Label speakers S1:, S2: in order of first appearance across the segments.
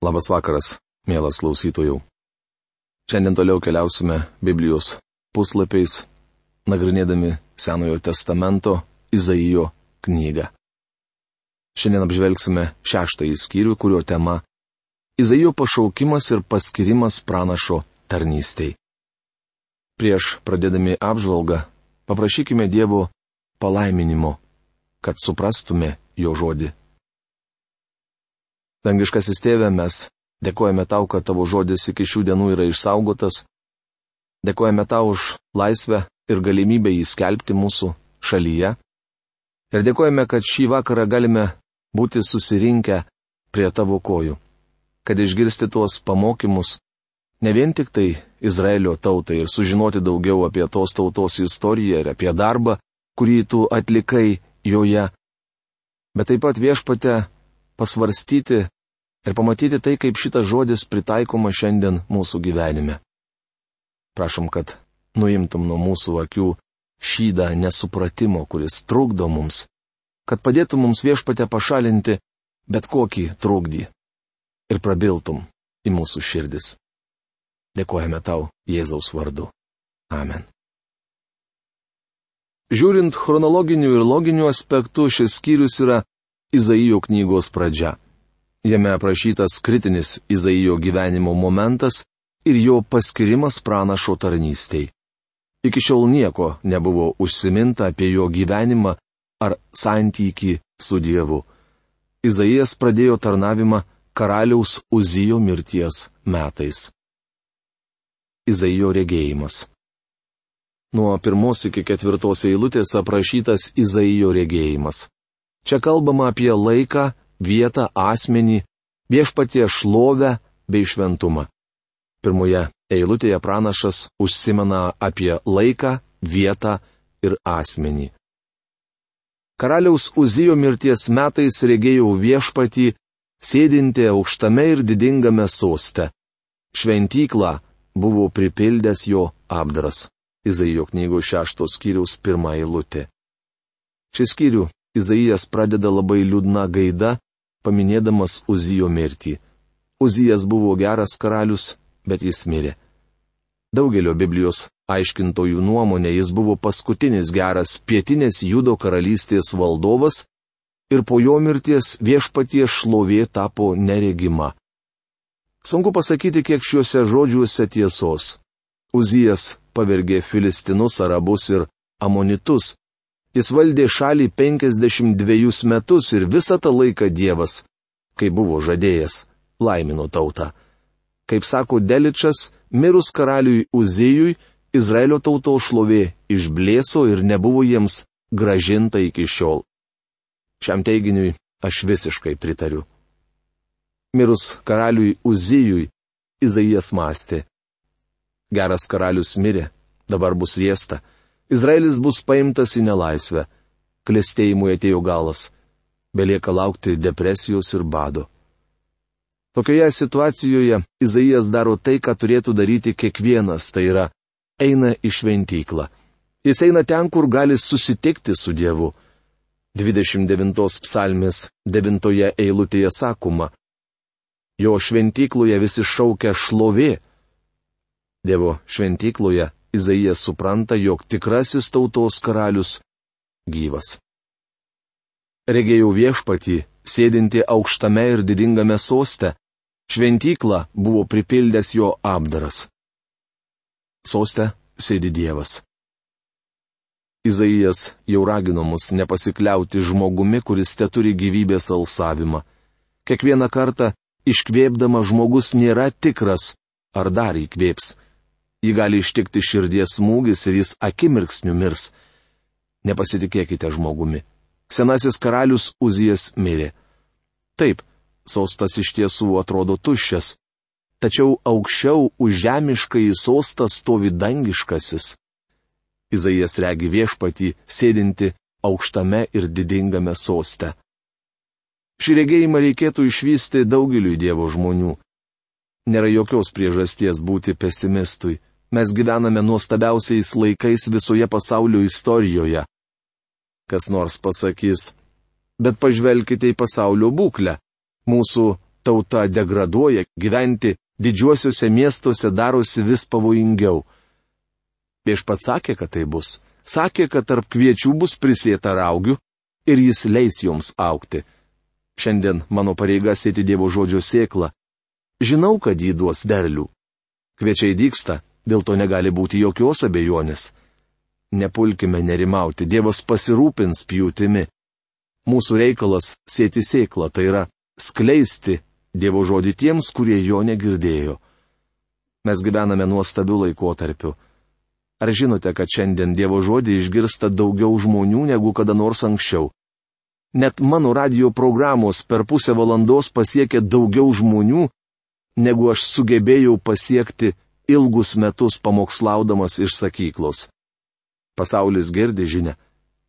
S1: Labas vakaras, mielas klausytojų. Šiandien toliau keliausime Biblijos puslapiais, nagrinėdami Senojo testamento Izaijo knygą. Šiandien apžvelgsime šeštąjį skyrių, kurio tema - Izaijo pašaukimas ir paskirimas pranašo tarnystei. Prieš pradėdami apžvalgą, paprašykime Dievo palaiminimo, kad suprastume jo žodį Dangiškasis tėve, mes dėkojame tau, kad tavo žodis iki šių dienų yra išsaugotas. Dėkojame tau už laisvę ir galimybę jį skelbti mūsų šalyje. Ir dėkojame, kad šį vakarą galime būti susirinkę prie tavo kojų. Kad išgirsti tuos pamokymus, ne vien tik tai Izraelio tautai ir sužinoti daugiau apie tos tautos istoriją ir apie darbą, kurį tu atlikai joje, bet taip pat viešpate pasvarstyti ir pamatyti tai, kaip šitas žodis pritaikoma šiandien mūsų gyvenime. Prašom, kad nuimtum nuo mūsų akių šydą nesupratimo, kuris trukdo mums, kad padėtum mums viešpate pašalinti bet kokį trukdį ir prabiltum į mūsų širdis. Dėkojame tau Jėzaus vardu. Amen. Žiūrint chronologiniu ir loginiu aspektu, šis skyrius yra Izaijo knygos pradžia. Jame aprašytas kritinis Izaijo gyvenimo momentas ir jo paskirimas pranašo tarnystei. Iki šiol nieko nebuvo užsiminta apie jo gyvenimą ar santykį su Dievu. Izaijas pradėjo tarnavimą karaliaus Uzijo mirties metais. Izaijo regėjimas. Nuo pirmos iki ketvirtos eilutės aprašytas Izaijo regėjimas. Čia kalbama apie laiką, vietą, asmenį, viešpatie šlovę bei šventumą. Pirmoje eilutėje pranašas užsimena apie laiką, vietą ir asmenį. Karaliaus Uzijo mirties metais regėjau viešpatį, sėdinti aukštame ir didingame soste. Šventyklą buvo pripildęs jo apdaras. Izaijo knygos šeštos skyriaus pirmą eilutę. Šis skyrių Izaijas pradeda labai liūdna gaida, paminėdamas Uzijo mirtį. Uzijas buvo geras karalius, bet jis mirė. Daugelio Biblijos aiškintojų nuomonė jis buvo paskutinis geras pietinės Judo karalystės valdovas ir po jo mirties viešpatie šlovė tapo neregima. Sunku pasakyti, kiek šiuose žodžiuose tiesos. Uzijas pavergė Filistinus, Arabus ir Amonitus, Jis valdė šalį 52 metus ir visą tą laiką Dievas, kai buvo žadėjęs, laimino tautą. Kaip sako Deličas, mirus karaliui Uzijui, Izraelio tauto šlovė išblėso ir nebuvo jiems gražinta iki šiol. Šiam teiginiui aš visiškai pritariu. Mirus karaliui Uzijui, Izaijas mąstė. Geras karalius mirė, dabar bus riesta Izraelis bus paimtas į nelaisvę. Klestėjimui atėjo galas. Belieka laukti depresijos ir bado. Tokioje situacijoje Izaijas daro tai, ką turėtų daryti kiekvienas, tai yra eina į šventyklą. Jis eina ten, kur gali susitikti su Dievu. 29 psalmės 9 eilutėje sakoma. Jo šventykloje visi šaukia šlovė. Dievo šventykloje Izaijas supranta, jog tikrasis tautos karalius gyvas. Regėjau viešpatį, sėdinti aukštame ir didingame soste, šventyklą buvo pripildęs jo apdaras. Soste sėdi Dievas. Izaijas jau ragino mus nepasikliauti žmogumi, kuris te turi gyvybės alsavimą. Kiekvieną kartą iškvėpdama žmogus nėra tikras, ar dar įkvėps jį gali ištikti širdies smūgis ir jis akimirksniu mirs. Nepasitikėkite žmogumi. Senasis karalius Uzijas mirė. Taip, sostas iš tiesų atrodo tuščias, tačiau aukščiau už žemišką į sostą stovi dangiškasis. Izaijas regi viešpatį, sėdinti aukštame ir didingame soste. Šį regėjimą reikėtų išvysti daugeliui Dievo žmonių. Nėra jokios priežasties būti pesimistui. Mes gyvename nuostabiausiais laikais visoje pasaulio istorijoje. Kas nors pasakys, bet pažvelkite į pasaulio būklę. Mūsų tauta degraduoja, gyventi didžiuosiuose miestuose darosi vis pavojingiau. Viešpats sakė, kad tai bus. Sakė, kad tarp kviečių bus prisėta raugių ir jis leis joms aukti. Šiandien mano pareiga sėti Dievo žodžio sėklą. Žinau, kad jį duos derlių. Kviečiai dyksta, dėl to negali būti jokios abejonės. Nepulkime nerimauti, Dievas pasirūpins pjūtimi. Mūsų reikalas sėti sėklą, tai yra skleisti Dievo žodį tiems, kurie jo negirdėjo. Mes gyvename nuostabiu laikotarpiu. Ar žinote, kad šiandien Dievo žodį išgirsta daugiau žmonių negu kada nors anksčiau? Net mano radio programos per pusę valandos pasiekia daugiau žmonių, negu aš sugebėjau pasiekti ilgus metus pamokslaudamas iš sakyklos. Pasaulis girdi žinia.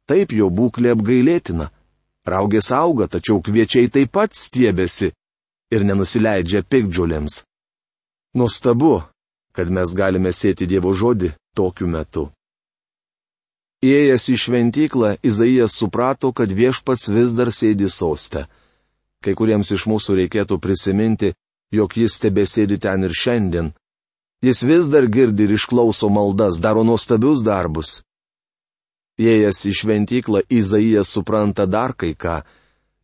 S1: Taip jo būklė apgailėtina. Raugės auga, tačiau kviečiai taip pat stiebėsi ir nenusileidžia pikdžiulėms. Nuostabu, kad mes galime sėti Dievo žodį tokiu metu. Įėjęs į šventyklą, Izaijas suprato, kad viešpats vis dar sėdi sostę. Kai kuriems iš mūsų reikėtų prisiminti, jog jis tebesėdi ten ir šiandien. Jis vis dar girdi ir išklauso maldas, daro nuostabius darbus. Įėjęs į šventyklą, Izaijas supranta dar kai ką.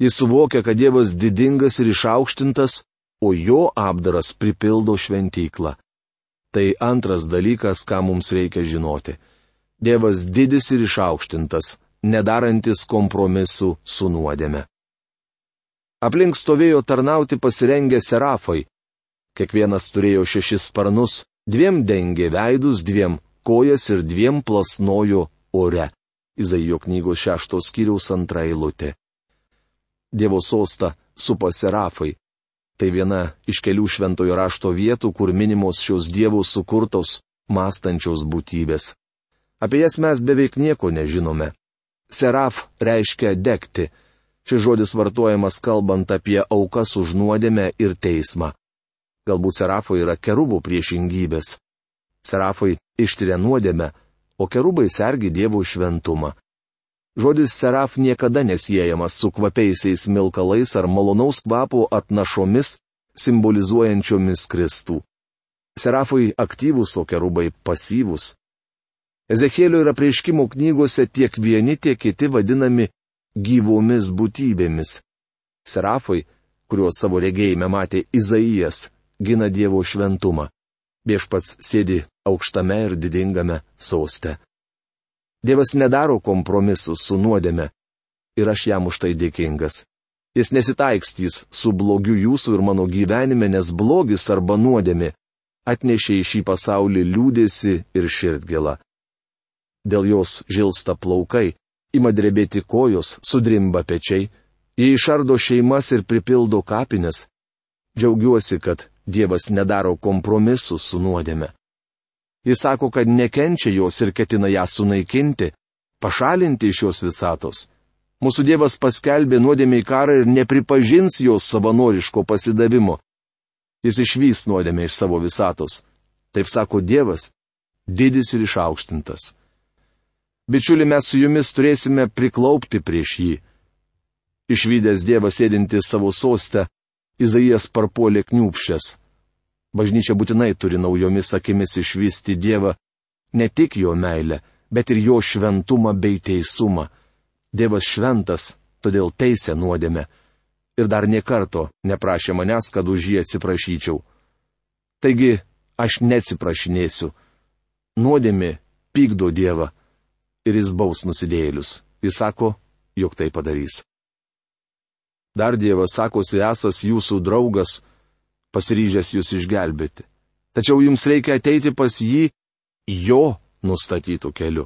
S1: Jis suvokia, kad Dievas didingas ir išaukštintas, o jo apdaras pripildo šventyklą. Tai antras dalykas, ką mums reikia žinoti. Dievas didis ir išaukštintas, nedarantis kompromisų su nuodėme. Aplink stovėjo tarnauti pasirengę serafai. Kiekvienas turėjo šešis sparnus, dviem dengė veidus, dviem kojas ir dviem plasnojo ore. Izaijo knygos šeštos skyriaus antra eilutė. Dievo sostą supa serafai. Tai viena iš kelių šventojo rašto vietų, kur minimos šios dievų sukurtos, mąstančios būtybės. Apie jas mes beveik nieko nežinome. Seraf reiškia degti. Šis žodis vartojamas kalbant apie aukas už nuodėmę ir teismą. Galbūt serafai yra kerubų priešingybės. Serafai ištiria nuodėmę, o kerubai sergi Dievo šventumą. Žodis seraf niekada nesiejamas su kvapiaisiais milkalais ar malonaus kvapo atnašomis, simbolizuojančiomis Kristų. Serafai aktyvūs, o kerubai pasyvūs. Ezekėlio ir apreiškimų knygose tiek vieni, tiek kiti vadinami gyvomis būtybėmis. Serafai, kuriuos savo regėjime matė Izaijas, gina Dievo šventumą. Viešpats sėdi aukštame ir didingame soste. Dievas nedaro kompromisų su nuodėme. Ir aš jam už tai dėkingas. Jis nesitaikstys su blogiu jūsų ir mano gyvenime, nes blogis arba nuodėmė atnešė į šį pasaulį liūdėsi ir širdgėlą. Dėl jos žilsta plaukai, ima drebėti kojos, sudrimba pečiai, jie išardo šeimas ir pripildo kapines. Džiaugiuosi, kad Dievas nedaro kompromisų su nuodėme. Jis sako, kad nekenčia jos ir ketina ją sunaikinti, pašalinti iš jos visatos. Mūsų Dievas paskelbė nuodėmiai karą ir nepripažins jos savanoriško pasidavimo. Jis išvys nuodėmę iš savo visatos. Taip sako Dievas, didis ir išaukštintas. Bičiuli, mes su jumis turėsime priklaupti prieš jį. Išvykęs Dievas sėdinti savo sostę, Izaijas parpuolė kniūpšęs. Bažnyčia būtinai turi naujomis akimis išvysti Dievą, ne tik jo meilę, bet ir jo šventumą bei teisumą. Dievas šventas, todėl teisė nuodėme. Ir dar niekarto neprašė manęs, kad už jį atsiprašyčiau. Taigi, aš neatsiprašinėsiu. Nuodėmė pykdo Dievą ir jis baus nusidėlius. Jis sako, jog tai padarys. Dar Dievas sakosi esas jūsų draugas, pasiryžęs jūs išgelbėti. Tačiau jums reikia ateiti pas jį jo nustatytų keliu.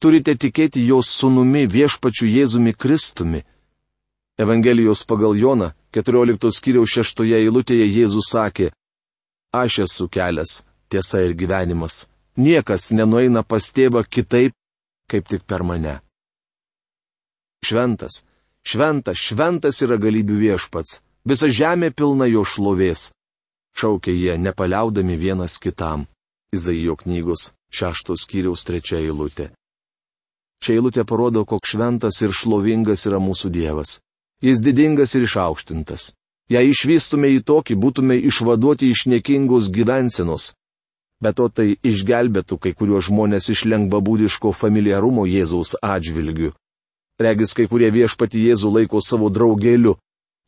S1: Turite tikėti jo sunumi viešpačiu Jėzumi Kristumi. Evangelijos pagal Joną 14 skyriaus 6 eilutėje Jėzus sakė, Aš esu kelias, tiesa ir gyvenimas. Niekas nenueina pas tėvą kitaip, kaip tik per mane. Šventas, Šventas, šventas yra galybių viešpats, visa žemė pilna jo šlovės. Šaukė jie, nepaliaudami vienas kitam. Izaijo knygos šeštos skyriaus trečia eilutė. Čia eilutė parodo, koks šventas ir šlovingas yra mūsų Dievas. Jis didingas ir išaukštintas. Jei išvystume į tokį, būtume išvaduoti iš niekingos gyvensenos. Bet to tai išgelbėtų kai kuriuos žmonės iš lengvabūdiško familiarumo Jėzaus atžvilgių. Regis kai kurie viešpati Jėzų laiko savo draugeliu,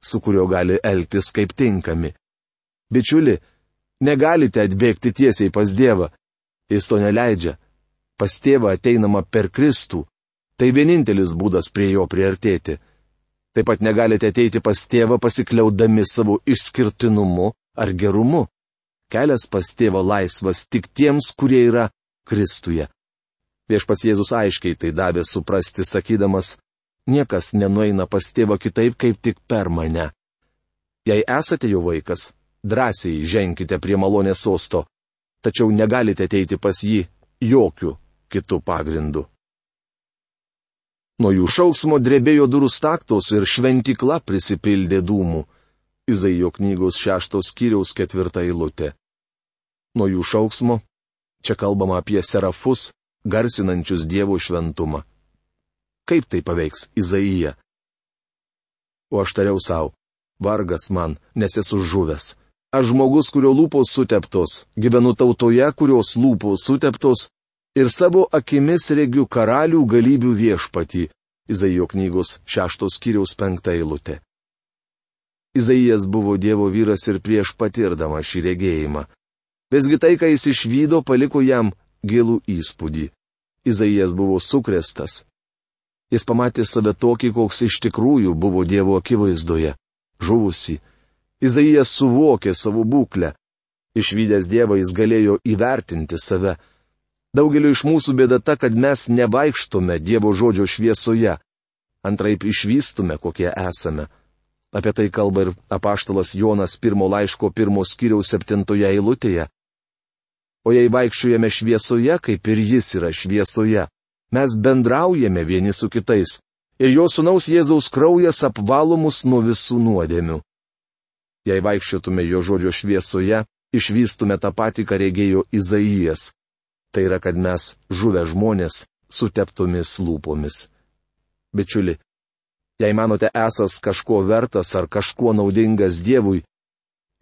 S1: su kuriuo gali elgtis kaip tinkami. Bičiuli, negalite atbėgti tiesiai pas Dievą. Jis to neleidžia. Pas tėvą ateinama per Kristų. Tai vienintelis būdas prie jo priartėti. Taip pat negalite ateiti pas tėvą pasikliaudami savo išskirtinumu ar gerumu. Kelias pas tėvą laisvas tik tiems, kurie yra Kristuje. Viešpats Jėzus aiškiai tai davė suprasti, sakydamas, niekas nenueina pas tėvą kitaip, kaip tik per mane. Jei esate jo vaikas, drąsiai ženkite prie malonės sosto, tačiau negalite ateiti pas jį jokių kitų pagrindų. Nuo jų šauksmo drebėjo durų staktos ir šventikla prisipildė dūmų. Izaijo knygos šeštos skyriaus ketvirta eilutė nuo jų šauksmo, čia kalbama apie serafus, garsinančius Dievo šventumą. Kaip tai paveiks Izaiją? O aš tariau savo, vargas man, nes esu žuvęs. Aš žmogus, kurio lūpos suteptos, gyvenu tautoje, kurios lūpos suteptos, ir savo akimis regiu karalių galybių viešpatį. Izaijo knygos šeštos kiriaus penktą eilutę. Izaijas buvo Dievo vyras ir prieš patirdama šį regėjimą. Visgi tai, ką jis išvydo, paliko jam gilų įspūdį. Izaijas buvo sukrestas. Jis pamatė save tokį, koks iš tikrųjų buvo Dievo akivaizdoje - žuvusi. Izaijas suvokė savo būklę. Išvykęs Dievą jis galėjo įvertinti save. Daugeliu iš mūsų bėda ta, kad mes nevaikštome Dievo žodžio šviesoje. Antraip išvystume, kokie esame. Apie tai kalba ir apaštalas Jonas pirmo laiško pirmo skyriaus septintoje eilutėje. O jei vaikščiojame šviesoje, kaip ir jis yra šviesoje, mes bendraujame vieni su kitais. Ir jo sunaus Jėzaus kraujas apvalo mus nuo visų nuodėmių. Jei vaikščiotume jo žodžio šviesoje, išvystume tą patį, ką regėjo Izaijas. Tai yra, kad mes žuvę žmonės su teptomis lūpomis. Bičiuli, jei manote esas kažko vertas ar kažkuo naudingas Dievui,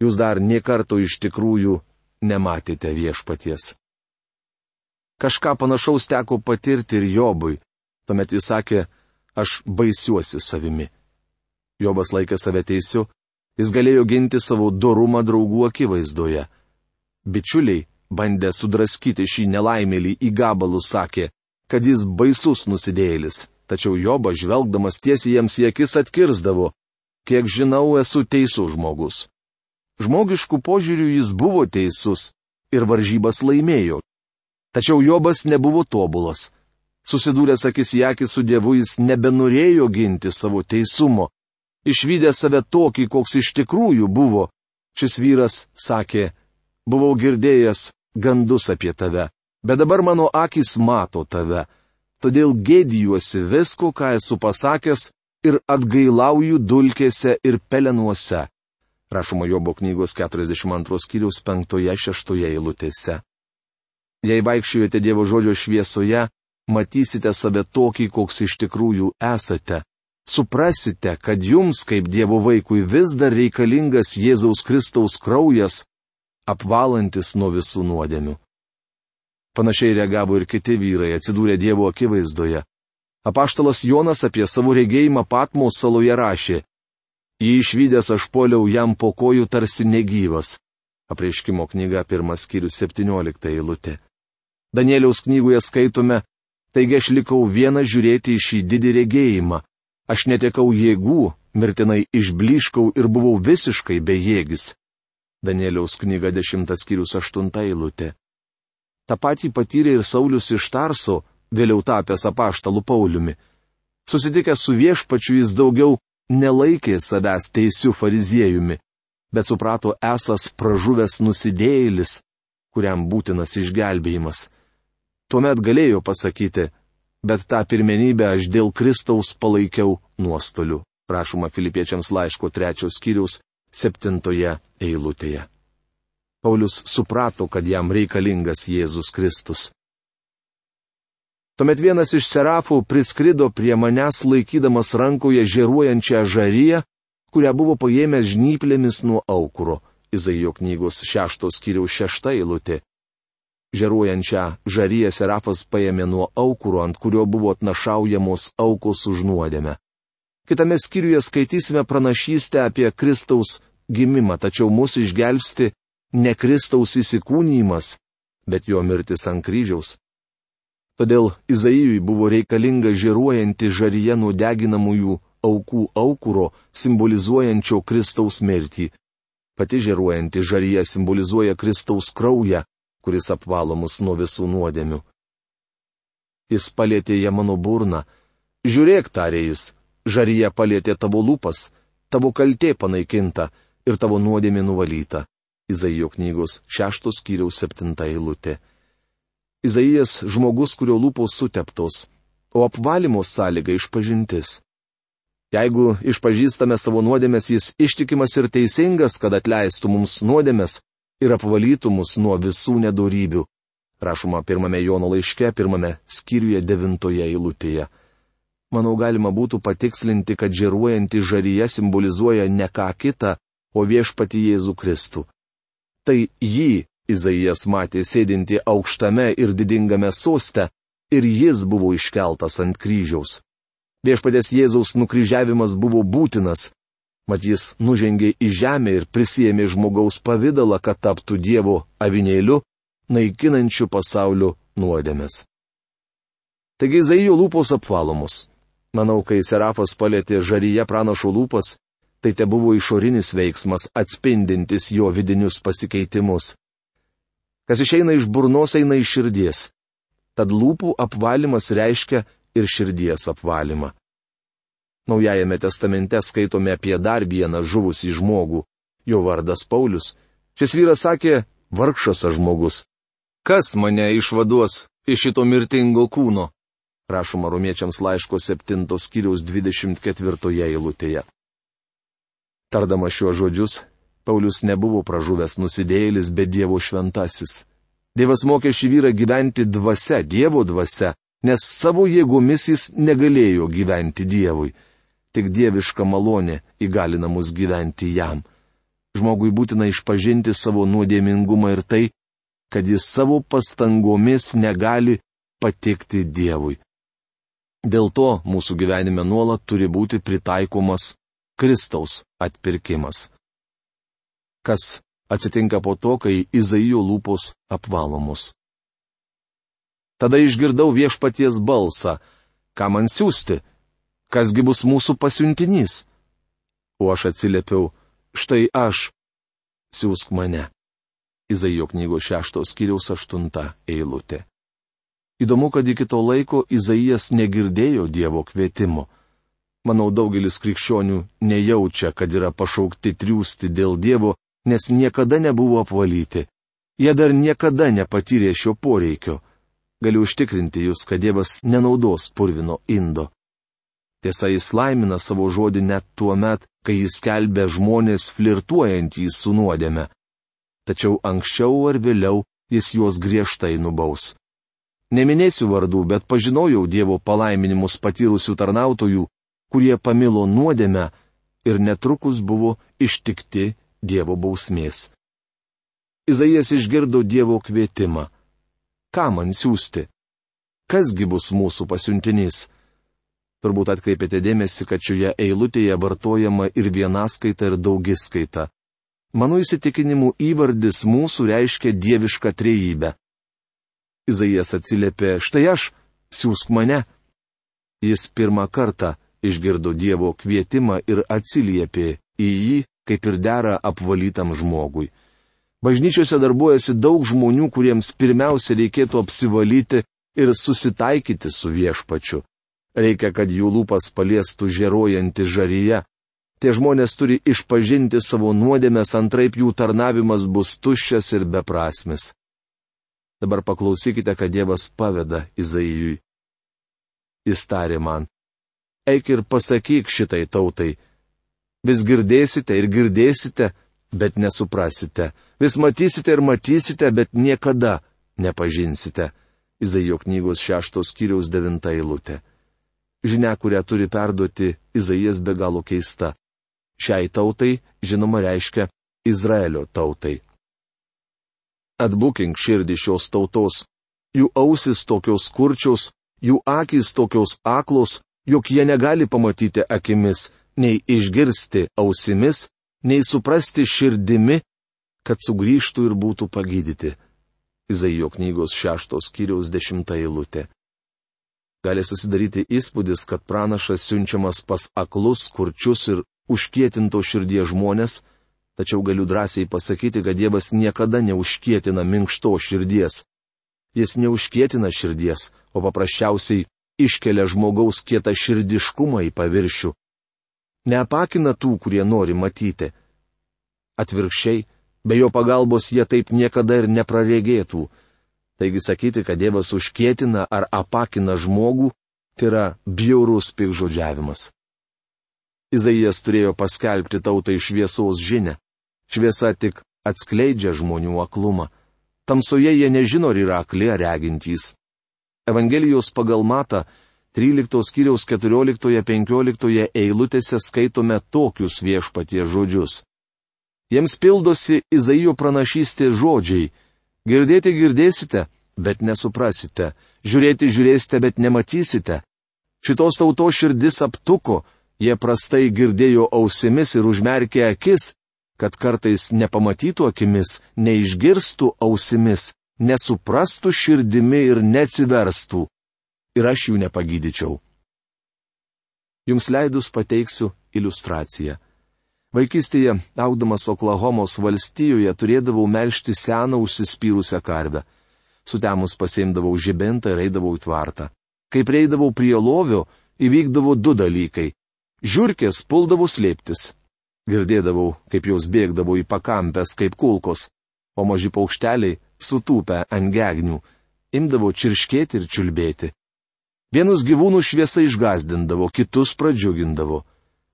S1: jūs dar niekarto iš tikrųjų nematėte viešpaties. Kažką panašaus teko patirti ir Jobui. Tuomet jis sakė, aš baisiuosi savimi. Jobas laikė save teisiu, jis galėjo ginti savo dorumą draugų akivaizdoje. Bičiuliai, bandę sudraskyti šį nelaimėlį į gabalus, sakė, kad jis baisus nusidėlis, tačiau Jobas žvelgdamas tiesiai jiems į akis atkirsdavo, kiek žinau, esu teisus žmogus. Žmogiškų požiūrių jis buvo teisus ir varžybas laimėjo. Tačiau Jobas nebuvo tobulas. Susidūręs akis į akį su Dievu jis nebenorėjo ginti savo teisumo. Išvykę save tokį, koks iš tikrųjų buvo, šis vyras sakė, buvau girdėjęs gandus apie tave, bet dabar mano akis mato tave. Todėl gėdijuosi visko, ką esu pasakęs, ir atgailauju dulkėse ir pelenuose rašoma Jobo knygos 42 skyriaus 5-6 eilutėse. Jei vaikščiojate Dievo žodžio šviesoje, matysite save tokį, koks iš tikrųjų esate. Suprasite, kad jums, kaip Dievo vaikui, vis dar reikalingas Jėzaus Kristaus kraujas, apvalantis nuo visų nuodėmių. Panašiai reagavo ir kiti vyrai atsidūrę Dievo akivaizdoje. Apaštalas Jonas apie savo regėjimą Patmo saloje rašė, Jį išvykęs aš poliau jam po kojų tarsi negyvas. Apreiškimo knyga pirmas skyrius 17 eilutė. Danieliaus knygoje skaitome, taigi aš likau vieną žiūrėti į šį didį regėjimą. Aš netekau jėgų, mirtinai išbliškau ir buvau visiškai bejėgis. Danieliaus knyga 10 skyrius 8 eilutė. Ta pati patyrė ir Saulis iš Tarso, vėliau tapęs apaštalų Pauliumi. Susitikęs su viešpačiu jis daugiau nelaikė savęs teisiu fariziejumi, bet suprato esas pražuvęs nusidėjėlis, kuriam būtinas išgelbėjimas. Tuomet galėjo pasakyti, bet tą pirmenybę aš dėl Kristaus palaikiau nuostoliu, prašoma Filipiečiams laiško trečios skyriaus septintoje eilutėje. Paulius suprato, kad jam reikalingas Jėzus Kristus. Tuomet vienas iš serafų priskrido prie manęs laikydamas rankoje žėruojančią žaryją, kurią buvo paėmęs žnyplėmis nuo aukuro. Izaijo knygos šeštos kiriaus šešta eilutė. Žeruojančią žaryje serafas paėmė nuo aukuro, ant kurio buvo atnašaujamos aukos už nuodėmę. Kitame skyriuje skaitysime pranašystę apie Kristaus gimimą, tačiau mūsų išgelbsti ne Kristaus įsikūnymas, bet jo mirtis ant kryžiaus. Todėl Izaijui buvo reikalinga žiruojanti žaryje nudeginamųjų aukų aukuro, simbolizuojančio Kristaus mirtį. Pati žiruojanti žaryje simbolizuoja Kristaus kraują, kuris apvalo mus nuo visų nuodėmių. Jis palėtė ją mano burną. Žiūrėk, tarė jis, žaryje palėtė tavo lūpas, tavo kaltė panaikinta ir tavo nuodėmė nuvalyta. Izaijo knygos šeštos kiriaus septinta eilutė. Izaijas žmogus, kurio lūpos suteptos, o apvalymo sąlyga išpažintis. Jeigu išpažįstame savo nuodėmės, jis ištikimas ir teisingas, kad atleistų mums nuodėmės ir apvalytų mus nuo visų nedorybių. Rašoma pirmame Jono laiške, pirmame skyriuje devintoje eilutėje. Manau, galima būtų patikslinti, kad žėruojanti žaryje simbolizuoja ne ką kitą, o viešpati Jėzų Kristų. Tai jį Izaijas matė sėdinti aukštame ir didingame soste, ir jis buvo iškeltas ant kryžiaus. Viešpatės Jėzaus nukryžiavimas buvo būtinas, mat jis nužengė į žemę ir prisėmė žmogaus pavydalą, kad taptų Dievo avinėliu, naikinančiu pasaulio nuodėmės. Taigi Izaijo lūpos apvalomos. Manau, kai Serafas palėtė žaryje pranašo lūpas, tai te buvo išorinis veiksmas atspindintis jo vidinius pasikeitimus. Kas išeina iš burnos, eina iš širdies. Tad lūpų apvalimas reiškia ir širdies apvalymą. Naujajame testamente skaitome apie dar vieną žuvusį žmogų. Jo vardas Paulius. Šis vyras sakė, vargšas žmogus. Kas mane išvaduos iš šito mirtingo kūno? Rašoma romiečiams laiško 7 skyriaus 24 eilutėje. Tardama šiuos žodžius, Paulius nebuvo pražuvęs nusidėjėlis, bet Dievo šventasis. Dievas mokė šį vyrą gyventi dvasia, Dievo dvasia, nes savo jėgomis jis negalėjo gyventi Dievui. Tik dieviška malonė įgalina mus gyventi jam. Žmogui būtina išpažinti savo nuodėmingumą ir tai, kad jis savo pastangomis negali patikti Dievui. Dėl to mūsų gyvenime nuolat turi būti pritaikomas Kristaus atpirkimas. Kas atsitinka po to, kai Izaijo lūpos apvalomos. Tada išgirdau viešpaties balsą, ką man siūsti, kasgi bus mūsų pasiuntinys. O aš atsiliepiau, štai aš, siūsk mane. Izaijo knygos šeštos kiriaus aštunta eilutė. Įdomu, kad iki to laiko Izaijas negirdėjo Dievo kvietimo. Manau, daugelis krikščionių nejaučia, kad yra pašaukti triūsti dėl Dievo, nes niekada nebuvo apvalyti. Jie dar niekada nepatyrė šio poreikio. Galiu užtikrinti jūs, kad Dievas nenaudos purvino indo. Tiesa, jis laimina savo žodį net tuo met, kai jis kelbė žmonės flirtuojantys su nuodėme. Tačiau anksčiau ar vėliau jis juos griežtai nubaus. Neminėsiu vardų, bet pažinojau Dievo palaiminimus patyrusių tarnautojų, kurie pamilo nuodėmę ir netrukus buvo ištikti Dievo bausmės. Izaijas išgirdo Dievo kvietimą. Ką man siūsti? Kasgi bus mūsų pasiuntinys? Turbūt atkreipėte dėmesį, kad šioje eilutėje vartojama ir vienaskaita, ir daugiskaita. Mano įsitikinimu įvardis mūsų reiškia dievišką trejybę. Izaijas atsiliepė, štai aš, siūsk mane. Jis pirmą kartą išgirdo Dievo kvietimą ir atsiliepė į jį, kaip ir dera apvalytam žmogui. Bažnyčiose darbuojasi daug žmonių, kuriems pirmiausia reikėtų apsivalyti ir susitaikyti su viešpačiu. Reikia, kad jų lūpas paliestų žerojanti žaryje. Tie žmonės turi išpažinti savo nuodėmės, antraip jų tarnavimas bus tuščias ir beprasmis. Dabar paklausykite, kad Dievas paveda Izaijui. Jis tarė man, eik ir pasakyk šitai tautai. Vis girdėsite ir girdėsite, bet nesuprasite. Vis matysite ir matysite, bet niekada nepažinsite. Izaijo knygos šeštos kiriaus devinta eilutė. Žinia, kurią turi perduoti Izaijas be galo keista. šiai tautai, žinoma, reiškia Izraelio tautai. Atbukink širdį šios tautos, jų ausis tokios kurčios, jų akys tokios aklos, jog jie negali pamatyti akimis, nei išgirsti ausimis, nei suprasti širdimi, kad sugrįžtų ir būtų pagydyti. Izaijo knygos šeštos kiriaus dešimta eilutė. Gali susidaryti įspūdis, kad pranašas siunčiamas pas aklus, kurčius ir užkietinto širdies žmonės, tačiau galiu drąsiai pasakyti, kad Dievas niekada neužkietina minkšto širdies. Jis neužkietina širdies, o paprasčiausiai iškelia žmogaus kietą širdiškumą į paviršių. Neapakina tų, kurie nori matyti. Atvirkščiai, Be jo pagalbos jie taip niekada ir nepraregėtų. Taigi sakyti, kad Dievas užkėtina ar apakina žmogų, tai yra bjaurus pikžodžiavimas. Izaijas turėjo paskelbti tautai šviesos žinę. Šviesa tik atskleidžia žmonių aklumą. Tamsoje jie nežino, ar yra akli ar regintys. Evangelijos pagal matą 13 skyriaus 14-15 eilutėse skaitome tokius viešpatie žodžius. Jiems pildosi Izaijo pranašystė žodžiai. Girdėti girdėsite, bet nesuprasite. Žiūrėti žiūrėsite, bet nematysite. Šitos tautos širdis aptuko, jie prastai girdėjo ausimis ir užmerkė akis, kad kartais nepamatytų akimis, neišgirstų ausimis, nesuprastų širdimi ir neatsiverstų. Ir aš jų nepagydyčiau. Jums leidus pateiksiu iliustraciją. Vaikystėje, augdamas Oklahomos valstijoje, turėdavau melžti seną užsispyrusią karvę. Sutemus pasiimdavau žibintą ir eidavau į tvartą. Kai prieidavau prie lovio, įvykdavo du dalykai. Žiūrkės puldavo slėptis. Girdėdavau, kaip jos bėgdavo į pakampės kaip kulkos, o maži paukšteliai, sutūpę ant gegnių, imdavo čirškėti ir čiulbėti. Vienus gyvūnus šviesa išgazdindavo, kitus pradžiugindavo.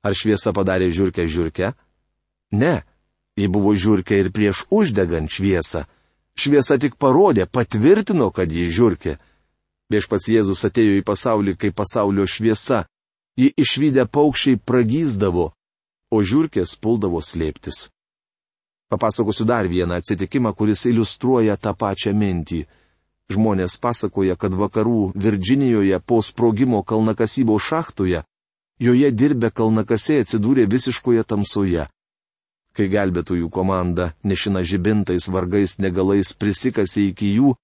S1: Ar šviesa padarė žiūrkę žiūrkę? Ne. Ji buvo žiūrkė ir prieš uždegant šviesą. Šviesa tik parodė, patvirtino, kad ji žiūrkė. Viešpats Jėzus atėjo į pasaulį kaip pasaulio šviesa. Ji išvykę paukščiai pragyzdavo, o žiūrkės puldavo slėptis. Papasakosiu dar vieną atsitikimą, kuris iliustruoja tą pačią mintį. Žmonės pasakoja, kad vakarų Virginijoje po sprogimo kalnakasybo šachtoje Joje dirbę kalnakasiai atsidūrė visiškoje tamsoje. Kai gelbėtojų komanda nešina žibintais vargais negalais prisikasi iki jų,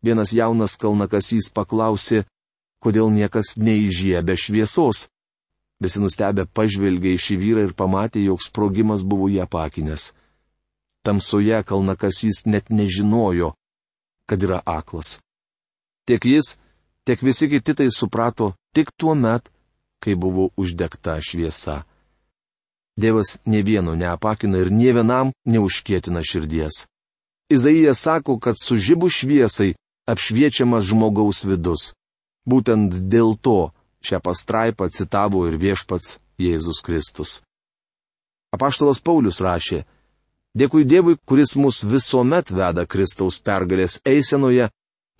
S1: vienas jaunas kalnakasys paklausė, kodėl niekas neįžiebė šviesos. Visi nustebę pažvelgė į šį vyrą ir pamatė, jog sprogimas buvo jį apakinęs. Tamsoje kalnakasys net nežinojo, kad yra aklas. Tiek jis, tiek visi kiti tai suprato tik tuo met, kai buvo uždegta šviesa. Dievas ne vieno neapakina ir nie vienam neužkėtina širdies. Izaijas sako, kad sužibų šviesai apšviečiamas žmogaus vidus. Būtent dėl to šią pastraipą citavo ir viešpats Jėzus Kristus. Apaštalas Paulius rašė, Dėkui Dievui, kuris mus visuomet veda Kristaus pergalės eisenoje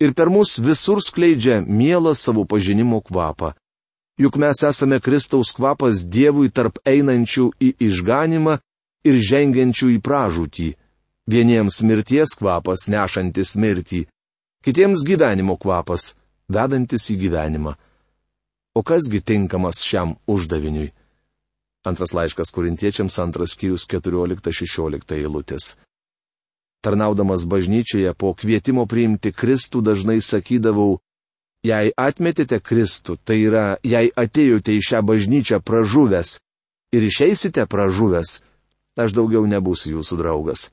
S1: ir per mus visur skleidžia mielą savo pažinimo kvapą juk mes esame Kristaus kvapas Dievui tarp einančių į išganimą ir žengiančių į pražūtį. Vieniems mirties kvapas nešantis mirtį, kitiems gyvenimo kvapas vedantis į gyvenimą. O kasgi tinkamas šiam uždaviniui? Antras laiškas korintiečiams antras skyrius 14-16 eilutės. Tarnaudamas bažnyčioje po kvietimo priimti Kristų dažnai sakydavau, Jei atmetėte Kristų, tai yra, jei atėjote į šią bažnyčią pražuvęs ir išeisite pražuvęs, aš daugiau nebūsiu jūsų draugas.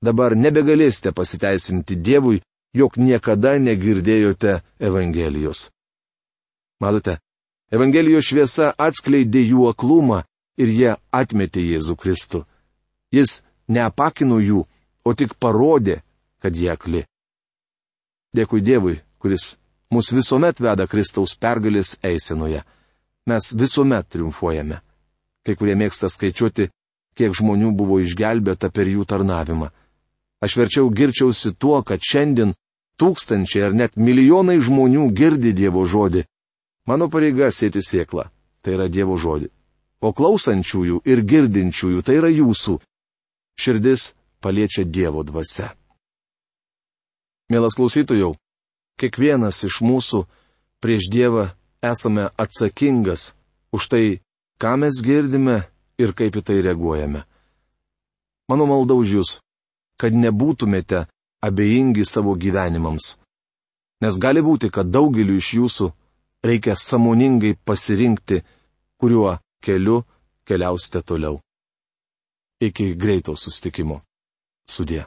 S1: Dabar nebegalėsite pasiteisinti Dievui, jog niekada negirdėjote Evangelijos. Matote, Evangelijos šviesa atskleidė jų aklumą ir jie atmetė Jėzų Kristų. Jis neapakino jų, o tik parodė, kad jie akli. Dėkui Dievui, kuris mus visuomet veda Kristaus pergalės eisenoje. Mes visuomet triumfuojame. Kai kurie mėgsta skaičiuoti, kiek žmonių buvo išgelbėta per jų tarnavimą. Aš verčiau girčiausi tuo, kad šiandien tūkstančiai ar net milijonai žmonių girdi Dievo žodį. Mano pareiga sėti sėklą. Tai yra Dievo žodį. O klausančiųjų ir girdinčiųjų tai yra jūsų. Širdis paliečia Dievo dvasia. Mielas klausytojau, kiekvienas iš mūsų prieš Dievą esame atsakingas už tai, ką mes girdime ir kaip į tai reaguojame. Mano malda už jūs, kad nebūtumėte abejingi savo gyvenimams. Nes gali būti, kad daugeliu iš jūsų reikia samoningai pasirinkti, kuriuo keliu keliausite toliau. Iki greito sustikimo. Sudė.